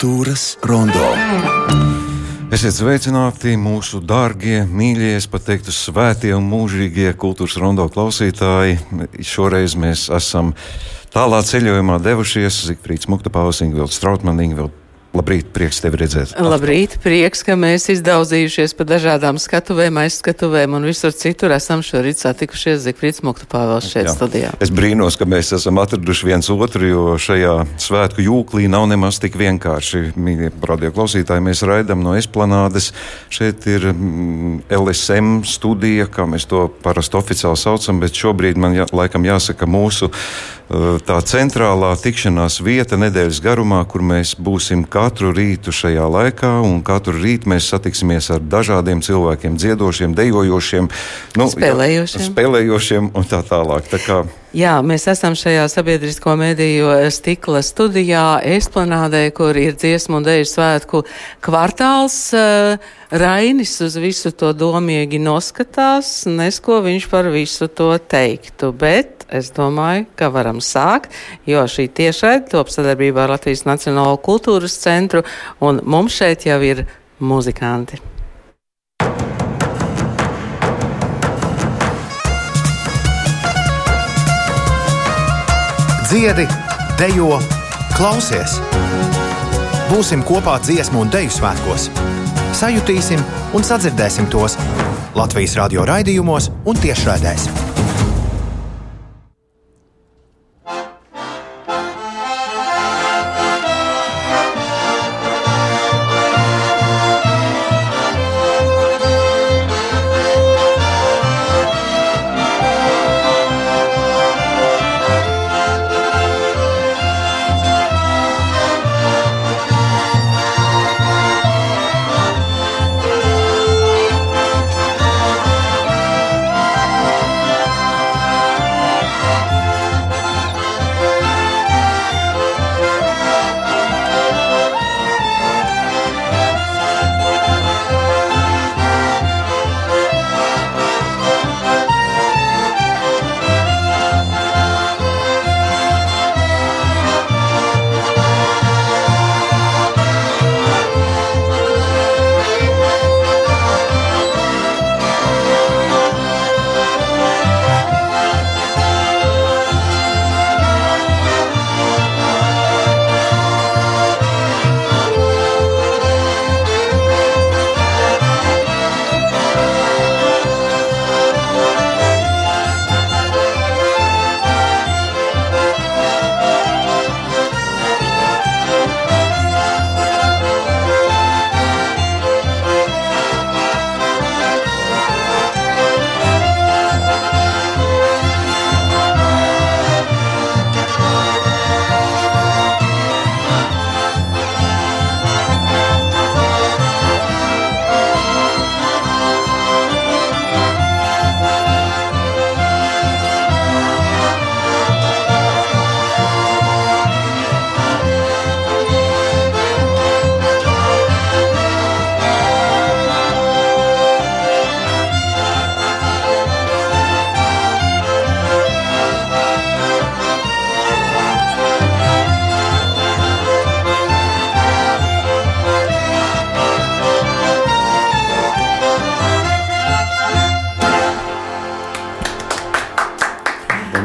Kultūras rondo. Esiet sveicināti mūsu dārgie, mīļie, es pat teiktu, svētie un mūžīgie kultūras rondo klausītāji. Šoreiz mēs esam tālā ceļojumā devušies Zikfrīds Muktapāvs, Ingvilds Strautman, Ingvilds Labrīt, prieks tevi redzēt. Labrīt, prieks, ka mēs izdauzījušies pa dažādām skatuvēm, aizskatuvēm un visur citur esam šorīt satikušies Zikfrīds Mukta Pāvels šeit Jā. studijā. Es brīnos, ka mēs esam atraduši viens otru, jo šajā svētku jūklī nav nemaz tik vienkārši. Mīļie radio klausītāji, mēs raidam no esplanādes. Šeit ir mm, LSM studija, kā mēs to parasti oficiāli saucam, bet šobrīd man jā, laikam jāsaka mūsu uh, tā centrālā tikšanās vieta nedēļas garumā, kur mēs būsim kā katru rītu šajā laikā, un katru rītu mēs satiksimies ar dažādiem cilvēkiem, dziedošiem, dejojošiem, nu, spēlējošiem. Jā, spēlējošiem un tā tālāk. Tā kā, Jā, mēs esam šajā sabiedrisko mediju stikla studijā, Esplanādē, kur ir dziesmu un dēļu svētku kvartāls. Uh, Rainis uz visu to domīgi noskatās, nesko viņš par visu to teiktu, bet es domāju, ka varam sākt, jo šī tiešraide top sadarbībā ar Latvijas Nacionālo kultūras centru, un mums šeit jau ir muzikanti. Dziedi, dejo, klausies! Būsim kopā dziesmu un deju svētkos! sajutīsim un sadzirdēsim tos Latvijas radio raidījumos un tiešraidēs.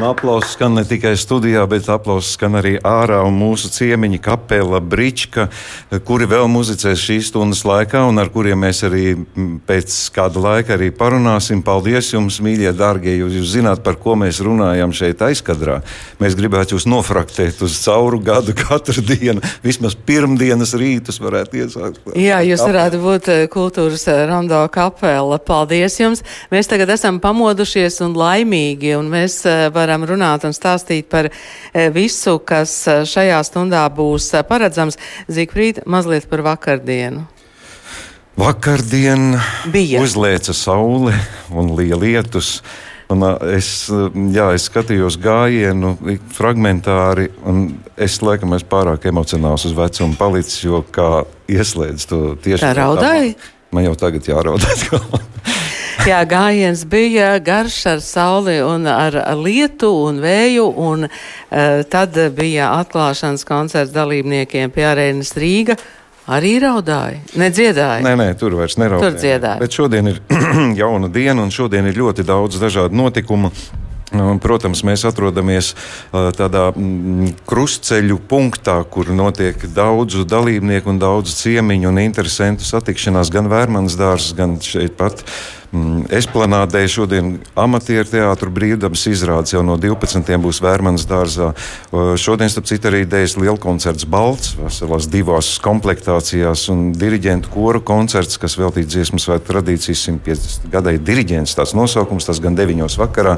Aplausos skan ne tikai studijā, bet aplausos skan arī ārā. Mūsu ciemiņa kapela Brička, kuri vēl muzicēs šīs stundas laikā un ar kuriem mēs arī pēc kāda laika arī parunāsim. Paldies jums, mīļie, dārgie! Jūs, jūs zināt, par ko mēs runājam šeit aizkadrā. Mēs gribētu jūs nofraktēt uz cauru gadu katru dienu. Vismaz pirmdienas rītus varētu iesākt. Jā, jūs varētu būt eh, kultūras eh, rondo kapela. Paldies jums! Mēs tagad esam pamodušies un laimīgi, un mēs eh, varam runāt un stāstīt par e, visu, kas e, šajā stundā būs e, paredzams. Zīkrīt, mazliet par vakardienu. Vakardien bija uzlēca saule un liela lietus. Un, es, jā, es skatījos gājienu fragmentāri, un es laikam esmu pārāk emocionāls uz vecumu palicis, jo kā ieslēdz to tieši tā raudāja. Man jau tagad jāraudā. Jā, gājiens bija garš ar sauli un ar lietu un vēju, un uh, tad bija atklāšanas koncerts dalībniekiem pie arēnas Rīga. Arī raudāja, nedziedāja. Nē, nē, tur vairs neraudāja. Tur dziedāja. Bet šodien ir jauna diena, un šodien ir ļoti daudz dažādu notikumu. Protams, mēs atrodamies tādā mm, krustceļu punktā, kur notiek daudzu dalībnieku un daudzu ciemiņu un interesantu satikšanās gan Vērmanas dārzs, gan šeit pat Esplanādē šodien amatieru teātru brīvdabas izrādes jau no 12. būs Vērmanas dārzā. Šodien, starp citu, arī dēļas lielkoncerts Balts, veselās divās komplektācijās un diriģentu koru koncerts, kas veltīts dziesmu svētku tradīcijas 150 gadai. Diriģents tās nosaukums, tas gan 9. vakarā,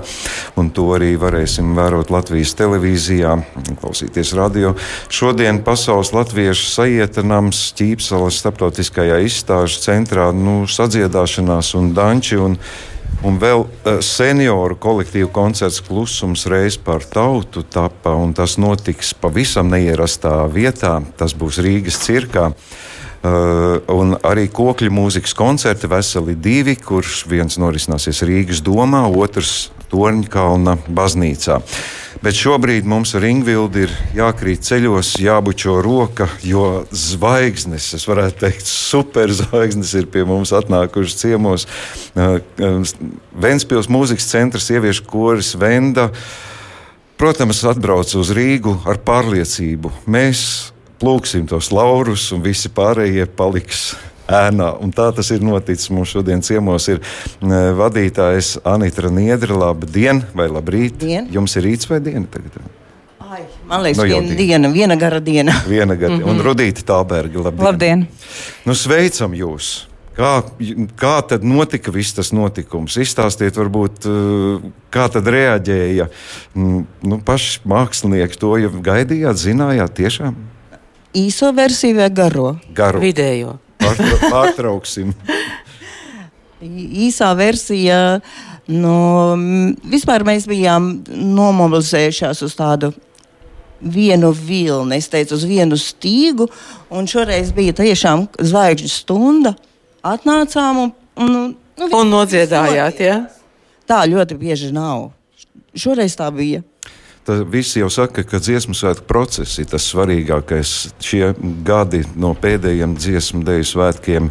un to arī varēsim vērot Latvijas televīzijā, klausīties radio. Šodien Pasaules latviešu sajietanams Ķīpsalas starptautiskajā izstāžu centrā nu, sadziedāšanās un daņu Franči un, un vēl uh, senioru kolektīvu koncerts Klusums reiz par tautu tapa, un tas notiks pavisam neierastā vietā. Tas būs Rīgas cirkā. Uh, un arī kokļu mūzikas koncerti veseli divi, kurš viens norisināsies Rīgas domā, otrs Torņkalna baznīcā. Bet šobrīd mums ar Ingvildu ir jākrīt ceļos, jābučo roka, jo zvaigznes, es varētu teikt, superzvaigznes ir pie mums atnākušas ciemos. Ventspils mūzikas centra sieviešu koris Venda. Protams, atbrauc uz Rīgu ar pārliecību. Mēs plūksim tos laurus, un visi pārējie paliks ēnā. Un tā tas ir noticis. Mums šodien ciemos ir vadītājs Anita Niedra. Labdien, vai labrīt? Dien. Jums ir rīts vai diena tagad? Ai, man liekas, Nu, no, jau viena diena. diena, viena gara diena. Viena gada. Mm -hmm. Un Rudīta Tālberga. Labdien. Labdien! Nu, sveicam jūs! Kā, kā tad notika viss tas notikums? Izstāstiet, varbūt, eh, kā tad reaģēja nu, paši mākslinieki. To jau gaidījāt, zinājāt, tiešām Īso versiju vai garo? garu. Vidējo. Pārtra, pārtrauksim. Īsā versija, nu, vispār mēs bijām nomobilizējušās uz tādu vienu vilni, es teicu, uz vienu stīgu, un šoreiz bija tiešām zvaigžņu stunda. Atnācām un, un, nu, Un nodziedājāt, jā? Tā ļoti bieži nav. Šoreiz tā bija. Tad visi jau saka, ka dziesmu svētku process ir tas svarīgākais. Šie gadi no pēdējiem dziesmu dēļu svētkiem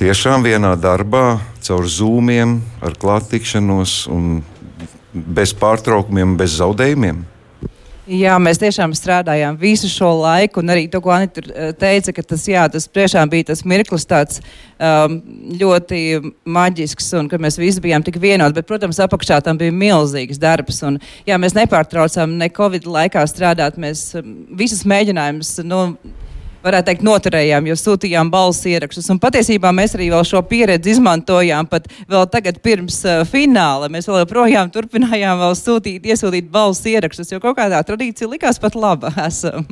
tiešām vienā darbā, caur zūmiem, ar klāttikšanos un bez pārtraukumiem, bez zaudējumiem. Jā, mēs tiešām strādājām visu šo laiku, un arī to, ko Anita eh, teica, ka tas, jā, tas tiešām bija tas mirklis tāds um, ļoti maģisks, un ka mēs visi bijām tik vienoti, bet, protams, apakšā tam bija milzīgs darbs, un jā, mēs nepārtraucām ne Covid laikā strādāt, mēs um, visas mēģinājumus, nu, varētu teikt, noturējām, jo sūtījām balss ierakstus. Un patiesībā mēs arī šo pieredzi izmantojām pat vēl tagad pirms uh, fināla. Mēs vēl joprojām turpinājām vēl sūtīt, iesūtīt balss ierakstus, jo kaut kādā tradīcija likās pat laba. Esam.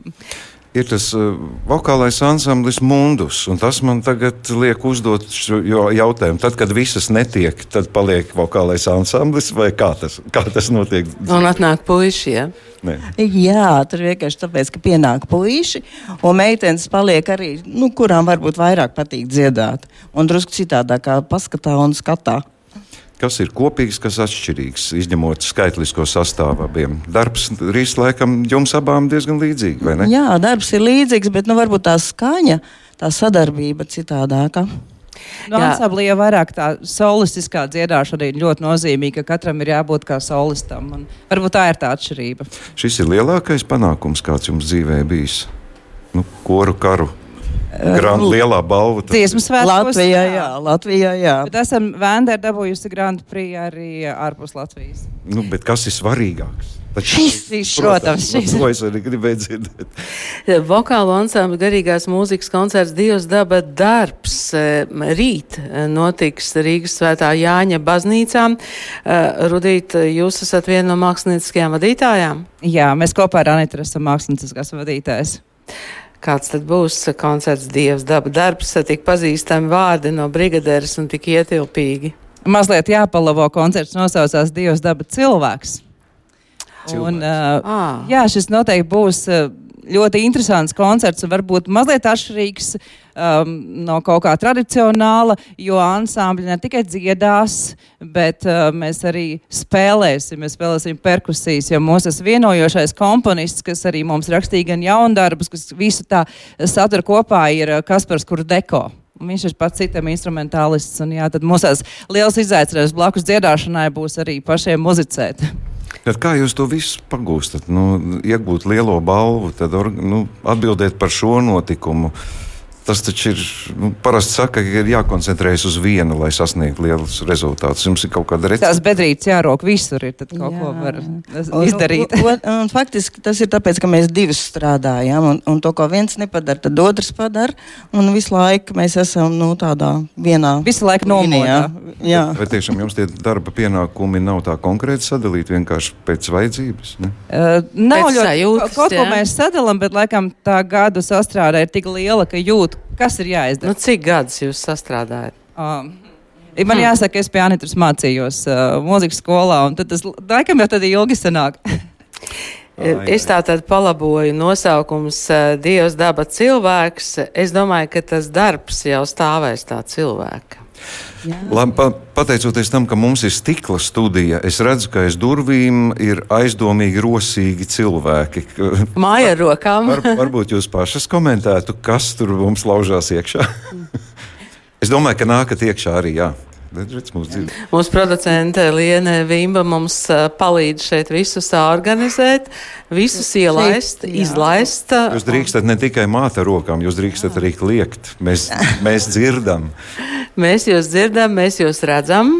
Ir tas uh, vokālais ansamblis Mundus, un tas man tagad liek uzdot šo jo- jautājumu. Tad, kad visas netiek, tad paliek vokālais ansamblis, vai kā tas, kā tas notiek? Un atnāk puiši, jā? Nē. Jā, tur vienkārši tāpēc, ka pienāk puiši, un meitenes paliek arī, nu, kurām varbūt vairāk patīk dziedāt. Un drusku citādākā paskatā un skatā. Kas ir kopīgs, kas atšķirīgs, izņemot skaitlisko sastāvu abiem? Darbs rīs laikam jums abām diezgan līdzīgi, vai ne? Jā, darbs ir līdzīgs, bet nu, varbūt tā skaņa, tā sadarbība citādāka. Jā. ansamblī jau vairāk tā solistiskā dziedāšana ir ļoti nozīmīga, ka katram ir jābūt kā solistam. Varbūt tā ir tā atšķirība. Šis ir lielākais panākums, kāds jums dzīvē bijis. Nu, koru karu. Grand, lielā balva. Dziesmu svētkos. Latvijā, jā, Latvijā, jā. Bet esam Vēndera dabūjusi Grand Prix arī ārpus Latvijas. Nu, bet kas ir svarīgāks? Taču- Šis, protams, šis. To es arī gribēju dzirdēt. Vokāla ansambļa garīgās mūzikas koncerts Dievs daba darbs rīt notiks Rīgas svētā Jāņa baznīcā. Rudīt, jūs esat viena no mākslinieckajām vadītājām. Jā, mēs kopā ar Anitu esam mākslinieckās vadītājs. Kāds tad būs koncerts Dievs daba darbs, tik pazīstami vārdi no brigadieres un tik ietilpīgi? mazliet jāpalavo koncerts nosaucās Dievs daba cilvēks. Un, uh, Ah. jā, šis noteikti būs uh, ļoti interesants koncerts varbūt mazliet atšķirīgs um, no kaut kā tradicionāla, jo ansambļi ne tikai dziedās, bet uh, mēs arī spēlēsim, mēs spēlēsim perkusijas, jo mūsu tas vienojošais komponists, kas arī mums rakstīja gan jaundarbus, kas visu tā satura kopā, ir uh, Kaspars Kurdeko. Viņš ir pats citam instrumentālists, un jā, tad mums tās liels izaicinājums blakus dziedāšanai būs arī pašiem muzicēt. Bet kā jūs to visu pagūstat? Nu, iegūt lielo balvu, tad nu, atbildēt par šo notikumu. Tas taču ir nu, parasti saka, ka ir jākoncentrējas uz vienu, lai sasniegtu lielus rezultātus. Jums ir kaut kāda Tās recepte. bedrītes jārok visur, ir tad kaut Jā. ko var Un- izdarīt. Un, un, un faktiski tas ir tāpēc, ka mēs divus strādājam, un, un to, ko viens nepadara, tad otrs padara. Un visu laiku mēs esam nu, tādā vienā Visu laiku nomodā. Jā. Vai tiešām jums tie darba pienākumi nav tā konkrēti sadalīti vienkārši pēc vajadzības? Ne? Uh, nav Pēc ļoti sajūtas, kaut ko jā. mēs sadalām, bet laikam tā gadu sastrāde ir tik liela, ka jūt, kas ir jāizdara. Nu, cik gadus jūs sastrādājat? Um, Man jāsaka, es pie Anitras mācījos uh, mūzikas skolā, un tad tas laikam jau tad ilgi sanāk. Es tā tad palaboju nosaukums eh, Dievs, daba, cilvēks. Es domāju, ka tas darbs jau stāvēs tā cilvēka. Labi, pa, pateicoties tam, ka mums ir stikla studija, es redzu, ka aiz durvīm ir aizdomīgi rosīgi cilvēki. Māja ar rokām. Var, varbūt jūs pašas komentētu, kas tur mums laužās iekšā. es domāju, ka nākat iekšā arī. Jā. Redz, mūs dzird. Mūsu producente Liene Vimba mums uh, palīdz šeit visus organizēt, visus ielaist, jā. izlaist. Jūs drīkstat ne tikai māte ar rokām, jūs drīkstat arī kliegt. Mēs, mēs dzirdam. Mēs jūs dzirdam, mēs jūs redzam.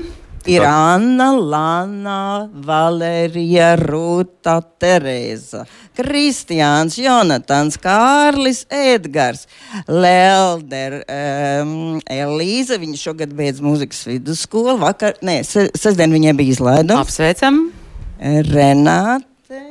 Ir Anna, Lana, Valērija, Rūta, Terēza, Kristiāns, Jonatans, Kārlis, Edgars, Lelder, um, Elīza. Viņa šogad beidz mūzikas vidusskolu. Vakar, nē, se, sestdien viņai bija izlaidums. Apsveicam! Renāte.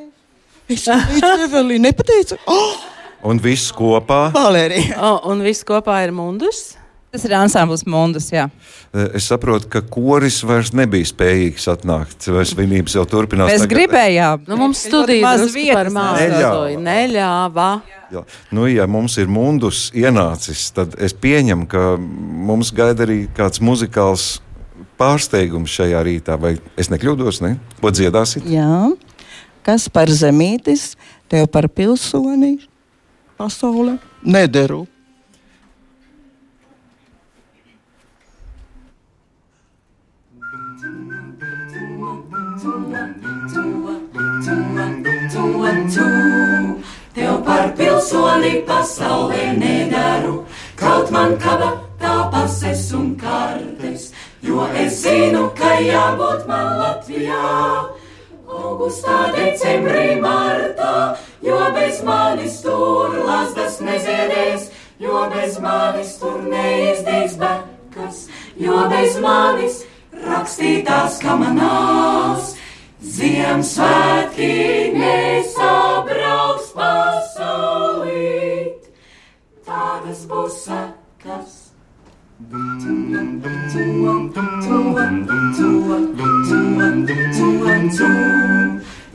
Es Evelīna, nepateicu. Oh, Un viss kopā. Valērija. O, un viss kopā ir mundus. Tas ir ansamblis Mundus, jā. Eh, Es saprotu, ka koris vairs nebija spējīgs atnākt. Vai svinības jau turpinās? Mēs tagad? gribējām. Nu, mums studija maz vietas neļāva. Neļāva. Jā. Nu, ja mums ir mundus ienācis, tad es pieņemu, ka mums gaida arī kāds muzikāls pārsteigums šajā rītā. Vai es nekļūdos? Ne? Ko dziedāsit? Jā. Kas par zemītis, tev par pilsoni pasaulē nederu. Par pilsoni pasaulē nedaru, kaut man kaba tā pases un kartes, jo es zinu, ka jābūt man Latvijā. Augustā, decembrī, martā, jo bez manis tur lasdas neziedēs, jo bez manis tur neizdīs bekas, jo bez manis rakstītās kamanās. Ziemassvētki nesabrauks pasaulīt, tādas būs sekas.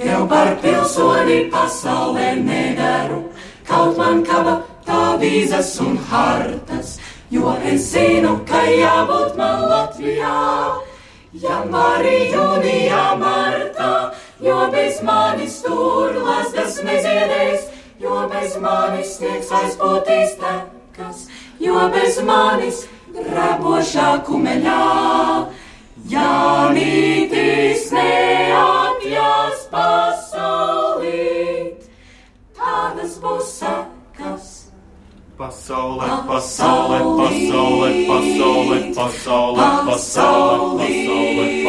Tev par pilsoni pasaulē nedaru, kaut man kaba tā vīzas un hartas, jo es zinu, ka jābūt man Latvijā. Janvārī, jūnijā, martā, jo bez manis tur lasdas neziedēs, jo bez manis sniegs aizpūtīs tekas, jo bez manis grabošā kumeļā. Jānītis neatjās pasaulīt, tādas būs sekas. Pasaulē, pasaulē, pasaulē, pasaulē, pasaulē, pasaulē, pasaulē,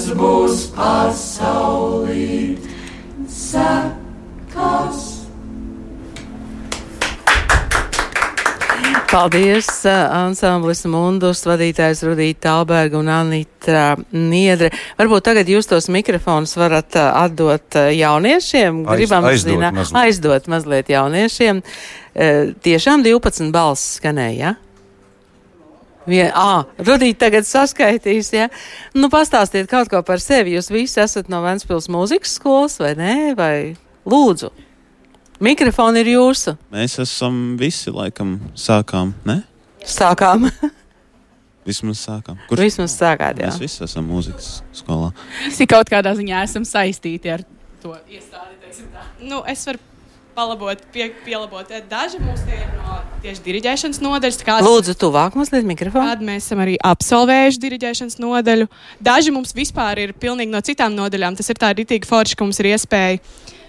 Tādas būs pasaulī sekas. Paldies, uh, ansamblis Mundus, vadītājs Rudīta Talberga un Anita Niedre. Varbūt tagad jūs tos mikrofonus varat uh, atdot uh, jauniešiem. Aiz- Gribam aizdot zināt, mazliet. aizdot mazliet jauniešiem. Tiešām 12 balss skanēja, ja? Vien, ā, Rudīt tagad saskaitīs, ja? Nu, pastāstiet kaut ko par sevi. Jūs visi esat no Ventspils mūzikas skolas, vai nē? Vai lūdzu? Mikrofoni ir jūsu. Mēs esam visi, laikam, sākām. Ne? Sākām. Vismaz sākām. Kurš? Vismaz sākāt, jā. Mēs visi esam mūzikas skolā. Visi kaut kādā ziņā esam saistīti ar to iestādi. teiksim tā. Nu, es varu palabot, pie, pielabot. Daži mums tie ir no tieši diriģēšanas nodaļas. Kādi, Lūdzu, tuvāk mazliet mikrofonu. Kādi mēs esam arī absolvējuši diriģēšanas nodaļu. Daži mums vispār ir pilnīgi no citām nodaļām. Tas ir tā rītīgi forši, ka mums ir iespēja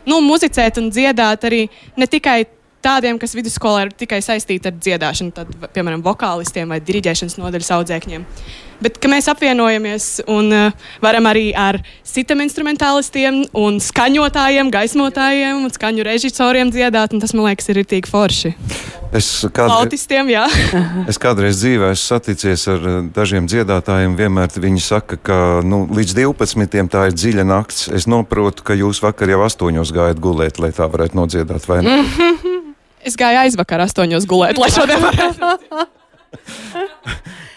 nu, muzicēt un dziedāt arī ne tikai tādiem, kas vidusskolā ir tikai saistīti ar dziedāšanu, tad, piemēram, vokālistiem vai diriģēšanas nodaļas audzēkņiem. Bet mēs apvienojamies un uh, varam arī ar citam instrumentālistiem, un skaņotājiem, gaismotājiem un skaņu režisoriem dziedāt, tas man liekas ir tik forši. Es kādreiz, Autistiem, jā. es kādreiz dzīvē esmu saticies ar eh, dažiem dziedātājiem. Vienmēr viņi saka, ka nu, līdz 12. tā ir dziļa nakts. Es saprotu, ka jūs vakar jau 8. gājat gulēt, lai tā varētu nodziedāt. Vai ne? Es gāju aizvakar astoņos gulēt, lai šodien varētu.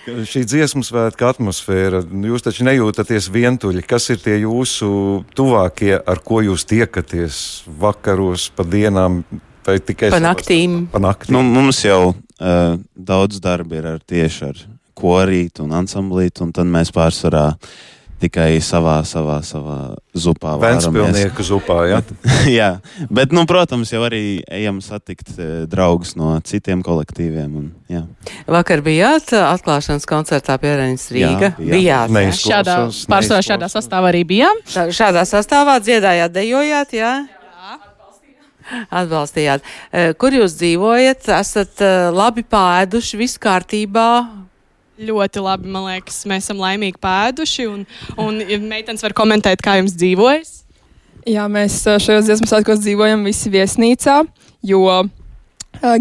Šī dziesmu svētku atmosfēra, jūs taču nejūtaties vientuļi. Kas ir tie jūsu tuvākie, ar ko jūs tiekaties vakaros, pa dienām? vai tikai Pa naktīm. Pa naktīm. Nu, mums jau uh, daudz darba ir ar tieši ar korītu un ansamblītu, un tad mēs pārsvarā tikai savā, savā, savā zupā vāramies. Ventspilnieku zupā, jā. Jā, bet, nu, protams, jau arī ejam satikt eh, draugus no citiem kolektīviem. Un, jā. Vakar bijāt uh, atklāšanas koncertā pie Reņas Rīga. Jā, jā. Bijāt. jā? Šādā, pārsvarā šādā sastāvā arī bijām. Šā- Šādā sastāvā dziedājāt, dejojāt, jā? Atbalstījāt. Eh, Kur jūs dzīvojat? Esat labi pāēduši, viss kārtībā. Ļoti labi, man liekas, mēs esam laimīgi pēduši. Un, un meitenes var komentēt, kā jums dzīvojas. Jā, mēs ā, šajos dziesmu svētkos dzīvojam visi viesnīcā, jo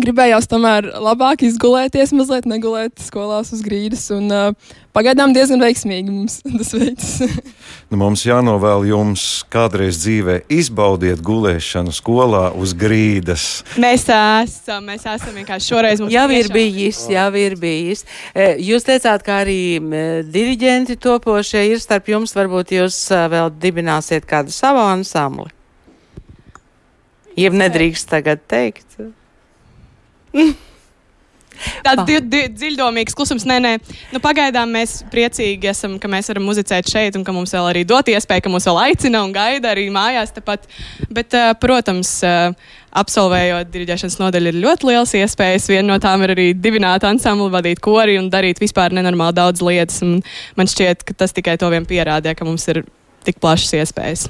gribējās tomēr labāk izgulēties, mazliet negulēt skolās uz grīdas. Un, pagaidām diezgan veiksmīgi mums tas veids. Nu, mums jānovēl jums kādreiz dzīvē izbaudiet gulēšanu skolā uz grīdas. Mēs esam, mēs esam vienkārši šoreiz mums Jau ir bijis, jau ir bijis. Jūs teicāt, ka arī diriģenti topošie ir starp jums. Varbūt jūs vēl dibināsiet kādu savu ansambli. Jeb nedrīkst tagad teikt. Tāds di di dziļdomīgs klusums. Nē, nē, nu, pagaidām mēs priecīgi esam, ka mēs varam muzicēt šeit, un ka mums vēl arī dot iespēju, ka mūs vēl aicina un gaida arī mājās. Tepat. Bet, uh, protams, uh, absolvējot diriģēšanas nodaļu, ir ļoti liels iespējas. Viena no tām ir arī dibināt ansambli, vadīt kori un darīt vispār nenormāli daudz lietas. Un man šķiet, ka tas tikai to vien pierādīja, ka mums ir tik plašas iespējas.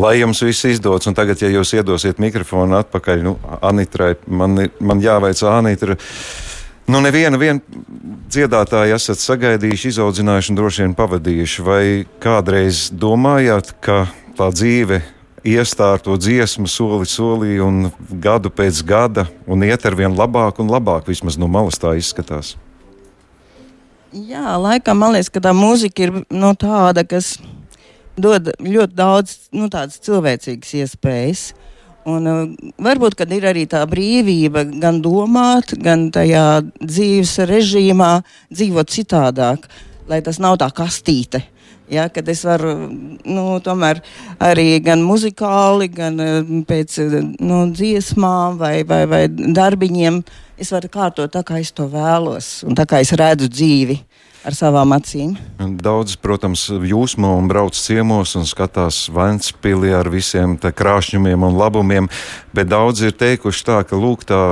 Lai jums viss izdodas, un tagad, ja jūs iedosiet mikrofonu atpakaļ, nu, Anitrai, man, man jāvaicā Anitra. Nu, nevienu vien dziedātāju esat sagaidījuši, izaudzinājuši un droši vien pavadījuši. Vai kādreiz domājāt, ka tā dzīve ies tā ar to dziesmu soli solī un gadu pēc gada un iet ar vien labāk un labāk, vismaz no malas tā izskatās? Jā, laikam man liekas, ka tā mūzika ir nu, tāda, kas dod ļoti daudz nu, tādas cilvēcīgas iespējas. Un, uh, varbūt, kad ir arī tā brīvība gan domāt, gan tajā dzīves režīmā dzīvot citādāk, lai tas nav tā kastīte. Ja, kad es varu nu, arī gan muzikāli, gan uh, pēc uh, nu, dziesmām vai, vai, vai darbiņiem, es varu kārtot tā, kā es to vēlos un tā, kā es redzu dzīvi ar savām acīm. Daudz, protams, jūsmo un brauc ciemos un skatās Ventspili ar visiem krāšņumiem un labumiem, bet daudz ir teikuši tā, ka lūk tā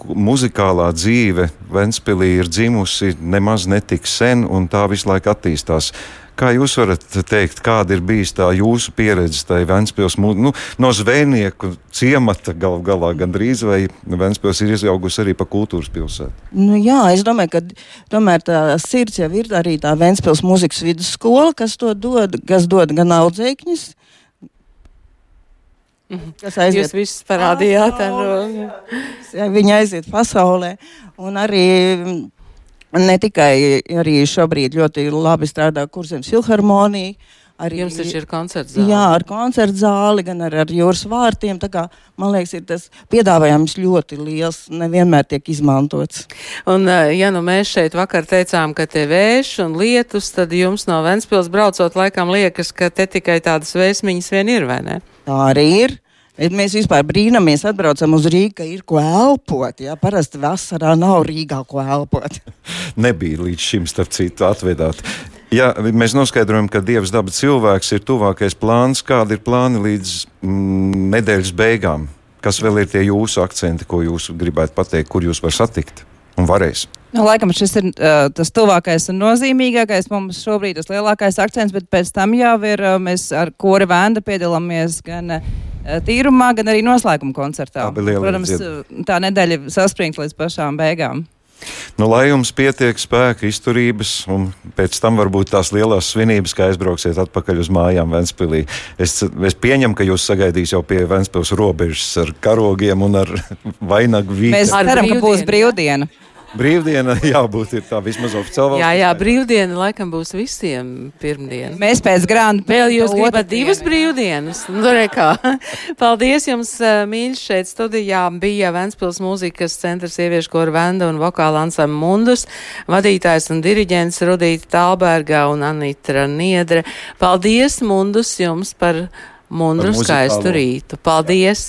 muzikālā dzīve Ventspilī ir dzimusi nemaz netik sen un tā visu laiku attīstās. Kā jūs varat teikt, kāda ir bijusi tā jūsu pieredze tajā Ventspils, mu- nu, no zvejnieku ciemata gal galā gandrīz, vai Ventspils ir izaugusi arī pa kultūras pilsētu? Nu, jā, es domāju, ka tomēr tā sirds jau ir arī tā Ventspils muzikas vidusskola, kas to dod, kas dod gan audzēkņus, kas aiziet Jūs visus parādījāt. ar- Ja Viņi aiziet pasaulē. Un arī ne tikai arī šobrīd ļoti labi strādā Kurzemes filharmonija. Arī, Jums taču ir koncerts zāle. Jā, ar koncertu zāli, gan ar, ar jūras vārtiem. Tā Kā, man liekas, ir tas piedāvājums ļoti liels, nevienmēr tiek izmantots. Un, ja nu mēs šeit vakar teicām, ka te vējš un lietus, tad jums no Ventspils braucot laikam liekas, ka te tikai tādas vēsmiņas vien ir, vai ne? Tā arī ir. Mēs vispār brīnamies, atbraucam uz Rīgā, ka ir ko elpot. Jā, parasti vasarā nav Rīgā ko elpot. Nebija līdz šim, starp citu, atvedāt. Jā, mēs noskaidrojam, ka Dievs daba cilvēks ir tuvākais plāns. Kādi ir plāni līdz mm, nedēļas beigām? Kas vēl ir tie jūsu akcenti, ko jūs gribētu pateikt, kur jūs varat satikt un varēs? Nu, laikam šis ir uh, tas tuvākais un nozīmīgākais mums šobrīd, tas lielākais akcents, bet pēc tam jau ir, uh, mēs ar kori vēnda piedalāmies gan uh, tīrumā, gan arī noslēguma koncertā. Protams, dzied- uh, tā nedēļa saspringts līdz pašām beigām. Nu, lai jums pietiek spēka, izturības, un pēc tam varbūt tās lielās svinības, kā aizbrauksiet atpakaļ uz mājām Ventspīlī. Es, es pieņemu, ka jūs sagaidīs jau pie Ventspils robežas ar karogiem un ar vainagu Mēs vītu. Ar ceram, ka būs brīvdiena. Brīvdiena jābūt ir tā vismaz oficiāli. Jā, jā, brīvdiena laikam būs visiem pirmdiena. Mēs pēc grāmatu Vēl jūs gribat divas brīvdienas? Nu, re kā. Paldies jums, eh, mīļš, šeit studijā bija Ventspils mūzikas centra sieviešu koru Venda un vokāla ansam Mundus, vadītājs un diriģents Rudīta Talberga un Anitra Niedre. Paldies, Mundus, jums par mundru skaistu rītu. Paldies!